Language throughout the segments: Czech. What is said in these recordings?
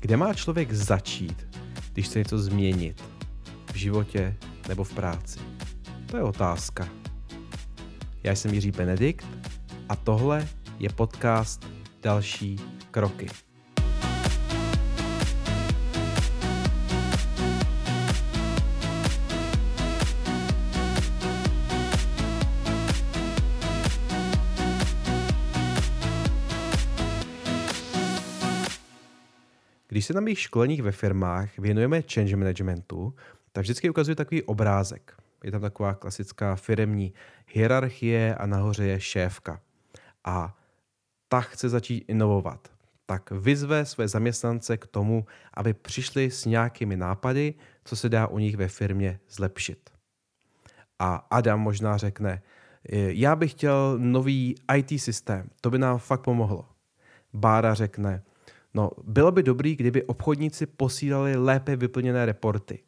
Kde má člověk začít, když chce něco změnit? V životě nebo v práci? To je otázka. Já jsem Jiří Benedikt a tohle je podcast Další kroky. Když se na mých školeních ve firmách věnujeme change managementu, tak vždycky ukazuje takový obrázek. Je tam taková klasická firemní hierarchie a nahoře je šéfka. A ta chce začít inovovat. Tak vyzve své zaměstnance k tomu, aby přišli s nějakými nápady, co se dá u nich ve firmě zlepšit. A Adam možná řekne, já bych chtěl nový IT systém, to by nám fakt pomohlo. Bára řekne, No, bylo by dobrý, kdyby obchodníci posílali lépe vyplněné reporty.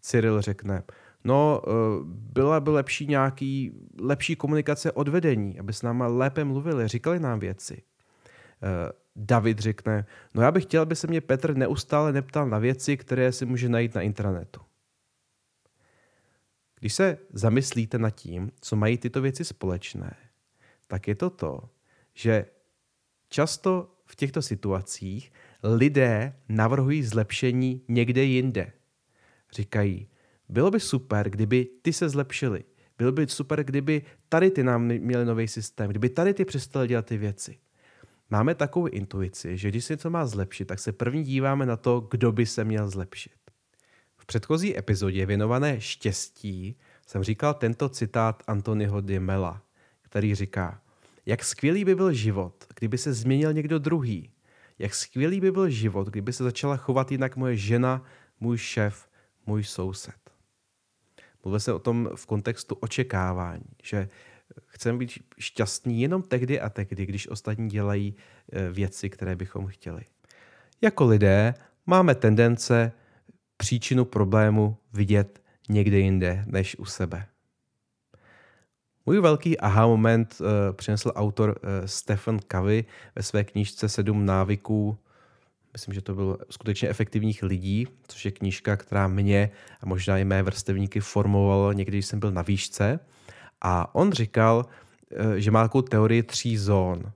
Cyril řekne, no, eh, byla by lepší nějaký, lepší komunikace od vedení, aby s náma lépe mluvili, říkali nám věci. Eh, David řekne, no já bych chtěl, aby se mě Petr neustále neptal na věci, které si může najít na internetu. Když se zamyslíte nad tím, co mají tyto věci společné, tak je to to, že často v těchto situacích lidé navrhují zlepšení někde jinde. Říkají, bylo by super, kdyby ty se zlepšili. Bylo by super, kdyby tady ty nám měli nový systém, kdyby tady ty přestali dělat ty věci. Máme takovou intuici, že když se něco má zlepšit, tak se první díváme na to, kdo by se měl zlepšit. V předchozí epizodě věnované štěstí jsem říkal tento citát Antonyho Dimela, který říká jak skvělý by byl život, kdyby se změnil někdo druhý. Jak skvělý by byl život, kdyby se začala chovat jinak moje žena, můj šéf, můj soused. Mluvil se o tom v kontextu očekávání, že chceme být šťastní jenom tehdy a tehdy, když ostatní dělají eh, věci, které bychom chtěli. Jako lidé máme tendence příčinu problému vidět někde jinde než u sebe. Můj velký aha moment uh, přinesl autor uh, Stephen Covey ve své knížce Sedm návyků. Myslím, že to bylo skutečně efektivních lidí, což je knížka, která mě a možná i mé vrstevníky formovala někdy, když jsem byl na výšce. A on říkal, uh, že má takovou teorii tří zón.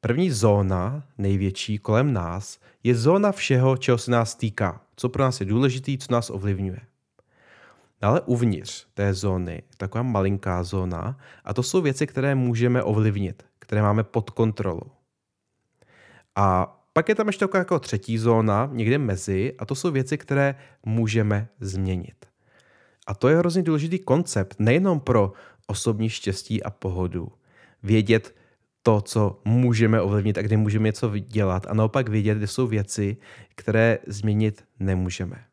První zóna, největší kolem nás, je zóna všeho, čeho se nás týká, co pro nás je důležitý, co nás ovlivňuje. Ale uvnitř té zóny, taková malinká zóna, a to jsou věci, které můžeme ovlivnit, které máme pod kontrolou. A pak je tam ještě taková jako třetí zóna, někde mezi, a to jsou věci, které můžeme změnit. A to je hrozně důležitý koncept, nejenom pro osobní štěstí a pohodu. Vědět to, co můžeme ovlivnit a kde můžeme něco dělat, a naopak vědět, kde jsou věci, které změnit nemůžeme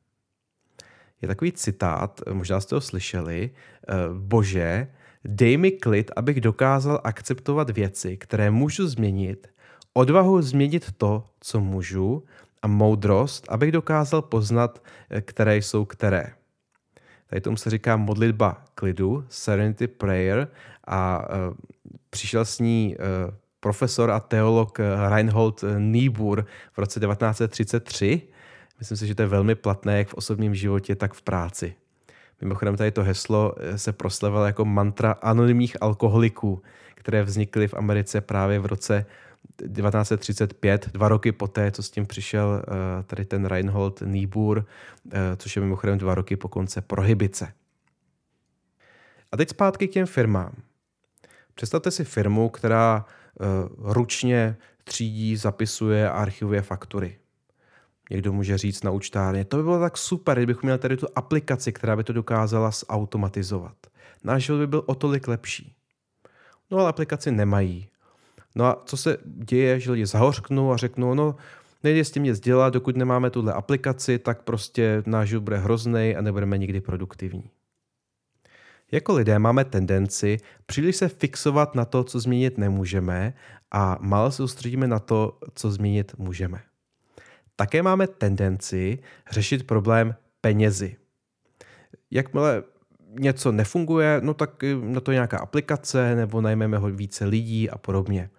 je takový citát, možná jste ho slyšeli, eh, bože, dej mi klid, abych dokázal akceptovat věci, které můžu změnit, odvahu změnit to, co můžu a moudrost, abych dokázal poznat, eh, které jsou které. Tady tomu se říká modlitba klidu, Serenity Prayer a uh, přišel s ní uh, profesor a teolog Reinhold Niebuhr v roce 1933 Myslím si, že to je velmi platné jak v osobním životě, tak v práci. Mimochodem tady to heslo eh, se proslevilo jako mantra anonymních alkoholiků, které vznikly v Americe právě v roce 1935, dva roky poté, co s tím přišel eh, tady ten Reinhold Niebuhr, eh, což je mimochodem dva roky po konce prohibice. A teď zpátky k těm firmám. Představte si firmu, která ručně třídí, zapisuje a archivuje faktury někdo může říct na účtárně. To by bylo tak super, kdybychom měli tady tu aplikaci, která by to dokázala zautomatizovat. Náš život by byl o tolik lepší. No ale aplikaci nemají. No a co se děje, že lidi zahořknou a řeknou, no nejde s tím nic dělat, dokud nemáme tuhle aplikaci, tak prostě náš život bude hrozný a nebudeme nikdy produktivní. Jako lidé máme tendenci příliš se fixovat na to, co změnit nemůžeme a málo se soustředíme na to, co změnit můžeme. Také máme tendenci řešit problém penězi. Jakmile něco nefunguje, no tak na to nějaká aplikace nebo najmeme ho více lidí a podobně.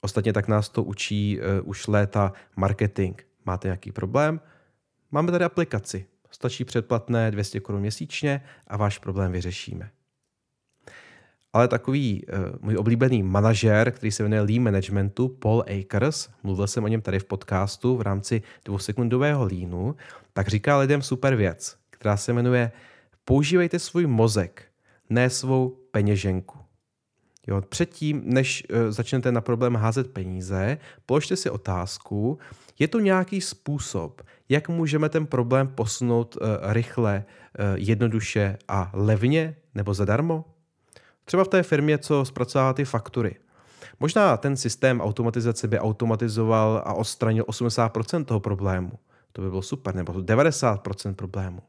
Ostatně tak nás to učí uh, už léta marketing. máte nějaký problém, máme tady aplikaci. Stačí předplatné 200 Kč měsíčně a váš problém vyřešíme. Ale takový uh, můj oblíbený manažer, který se jmenuje Lean Managementu, Paul Akers, mluvil jsem o něm tady v podcastu v rámci dvousekundového línu, tak říká lidem super věc, která se jmenuje používejte svůj mozek, ne svou peněženku. Jo, předtím, než uh, začnete na problém házet peníze, položte si otázku, je to nějaký způsob, jak můžeme ten problém posunout uh, rychle, uh, jednoduše a levně nebo zadarmo? Třeba v té firmě, co zpracovává ty faktury. Možná ten systém automatizace by automatizoval a odstranil 80% toho problému. To by bylo super, nebo 90% problému.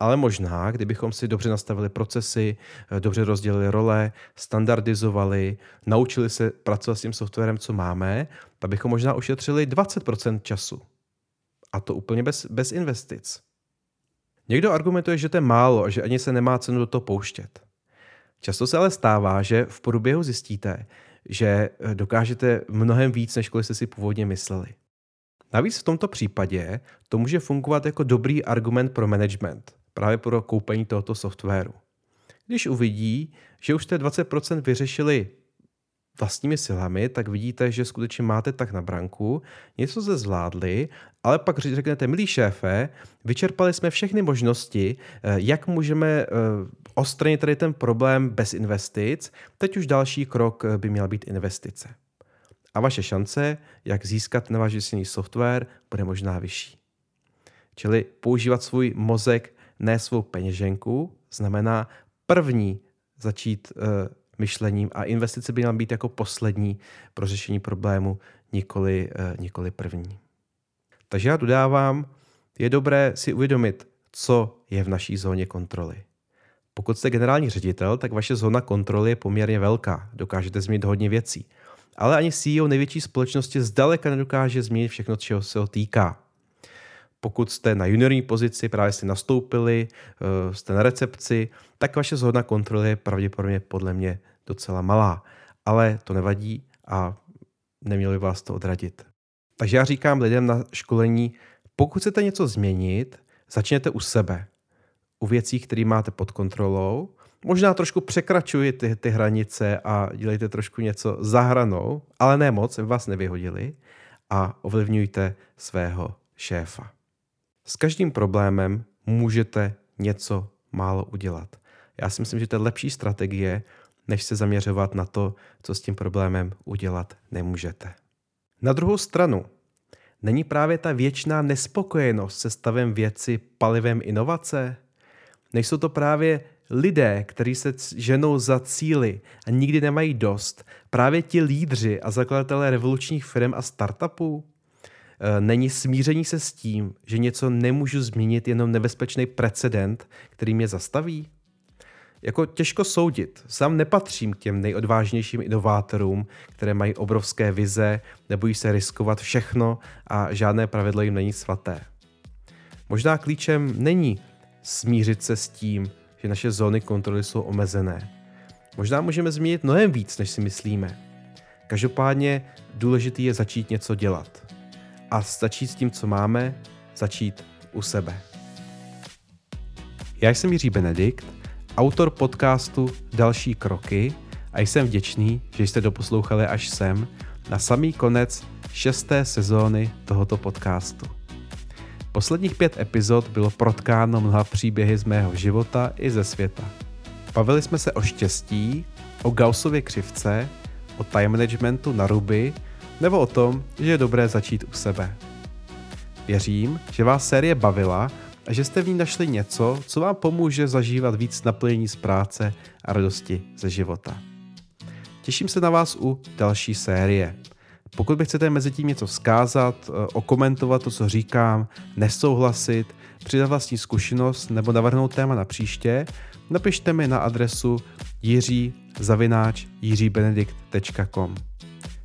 Ale možná, kdybychom si dobře nastavili procesy, dobře rozdělili role, standardizovali, naučili se pracovat s tím softwarem, co máme, tak bychom možná ušetřili 20% času. A to úplně bez, bez investic. Někdo argumentuje, že to je málo a že ani se nemá cenu do toho pouštět. Často se ale stává, že v průběhu zjistíte, že dokážete mnohem víc, než kolik jste si původně mysleli. Navíc v tomto případě to může fungovat jako dobrý argument pro management, právě pro koupení tohoto softwaru. Když uvidí, že už jste 20% vyřešili vlastními silami, tak vidíte, že skutečně máte tak na branku, něco se zvládli, ale pak řeknete, milý šéfe, vyčerpali jsme všechny možnosti, eh, jak můžeme eh, ostranit tady ten problém bez investic, teď už další krok eh, by měla být investice. A vaše šance, jak získat nevážitelný software, bude možná vyšší. Čili používat svůj mozek, ne svou peněženku, znamená první začít myšlením a investice by měla být jako poslední pro řešení problému, nikoli, eh, nikoli první. Takže já dodávám, je dobré si uvědomit, co je v naší zóně kontroly. Pokud jste generální ředitel, tak vaše zóna kontroly je poměrně velká, dokážete změnit hodně věcí. Ale ani CEO největší společnosti zdaleka nedokáže změnit všechno, čeho se ho týká. Pokud jste na juniorní pozici, právě jste nastoupili, eh, jste na recepci, tak vaše zóna kontroly je pravděpodobně podle mě docela malá. Ale to nevadí a nemělo by vás to odradit. Takže já říkám lidem na školení, pokud chcete něco změnit, začněte u sebe. U věcí, které máte pod kontrolou. Možná trošku překračujte ty, ty hranice a dělejte trošku něco za hranou, ale ne moc, aby vás nevyhodili a ovlivňujte svého šéfa. S každým problémem můžete něco málo udělat. Já si myslím, že to je lepší strategie, než se zaměřovat na to, co s tím problémem udělat nemůžete. Na druhou stranu, není právě ta věčná nespokojenost se stavem věci palivem inovace? Nejsou to právě lidé, kteří se ženou za cíly a nikdy nemají dost, právě ti lídři a zakladatelé revolučních firm a startupů? Eh, není smíření se s tím, že něco nemůžu změnit jenom nebezpečný precedent, který mě zastaví? Jako těžko soudit. Sám nepatřím k těm nejodvážnějším inovátorům, které mají obrovské vize, nebojí se riskovat všechno a žádné pravidlo jim není svaté. Možná klíčem není smířit se s tím, že naše zóny kontroly jsou omezené. Možná můžeme změnit mnohem víc, než si myslíme. Každopádně důležitý je začít něco dělat a začít s tím, co máme, začít u sebe. Já jsem Jiří Benedikt, autor podcastu Další kroky a jsem vděčný, že jste doposlouchali až sem na samý konec šesté sezóny tohoto podcastu. Posledních pět epizod bylo protkáno mnoha příběhy z mého života i ze světa. Bavili jsme se o štěstí, o Gaussově křivce, o time managementu na ruby nebo o tom, že je dobré začít u sebe. Věřím, že vás série bavila a že jste v ní našli něco, co vám pomůže zažívat víc naplnění z práce a radosti ze života. Těším se na vás u další série. Pokud by chcete mezi tím něco vzkázat, eh, okomentovat to, co říkám, nesouhlasit, přidat vlastní zkušenost nebo navrhnout téma na příště, napište mi na adresu jiří.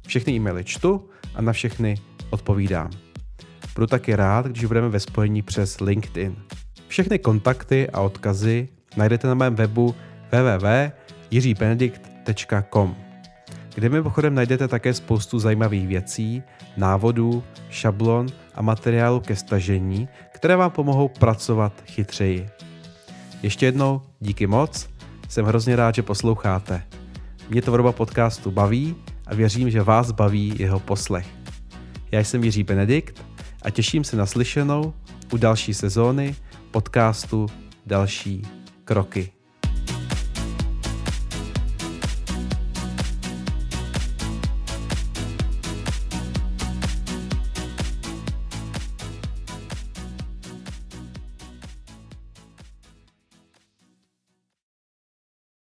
Všechny e-maily čtu a na všechny odpovídám. Budu taky rád, když budeme ve spojení přes LinkedIn. Všechny kontakty a odkazy najdete na mém webu www.jiříbenedikt.com. kde mimochodem najdete také spoustu zajímavých věcí, návodů, šablon a materiálu ke stažení, které vám pomohou pracovat chytřeji. Ještě jednou díky moc, jsem hrozně rád, že posloucháte. Mě tvorba podcastu baví a věřím, že vás baví jeho poslech. Já jsem Jiří Benedikt a těším se na slyšenou u další sezóny podcastu Další kroky.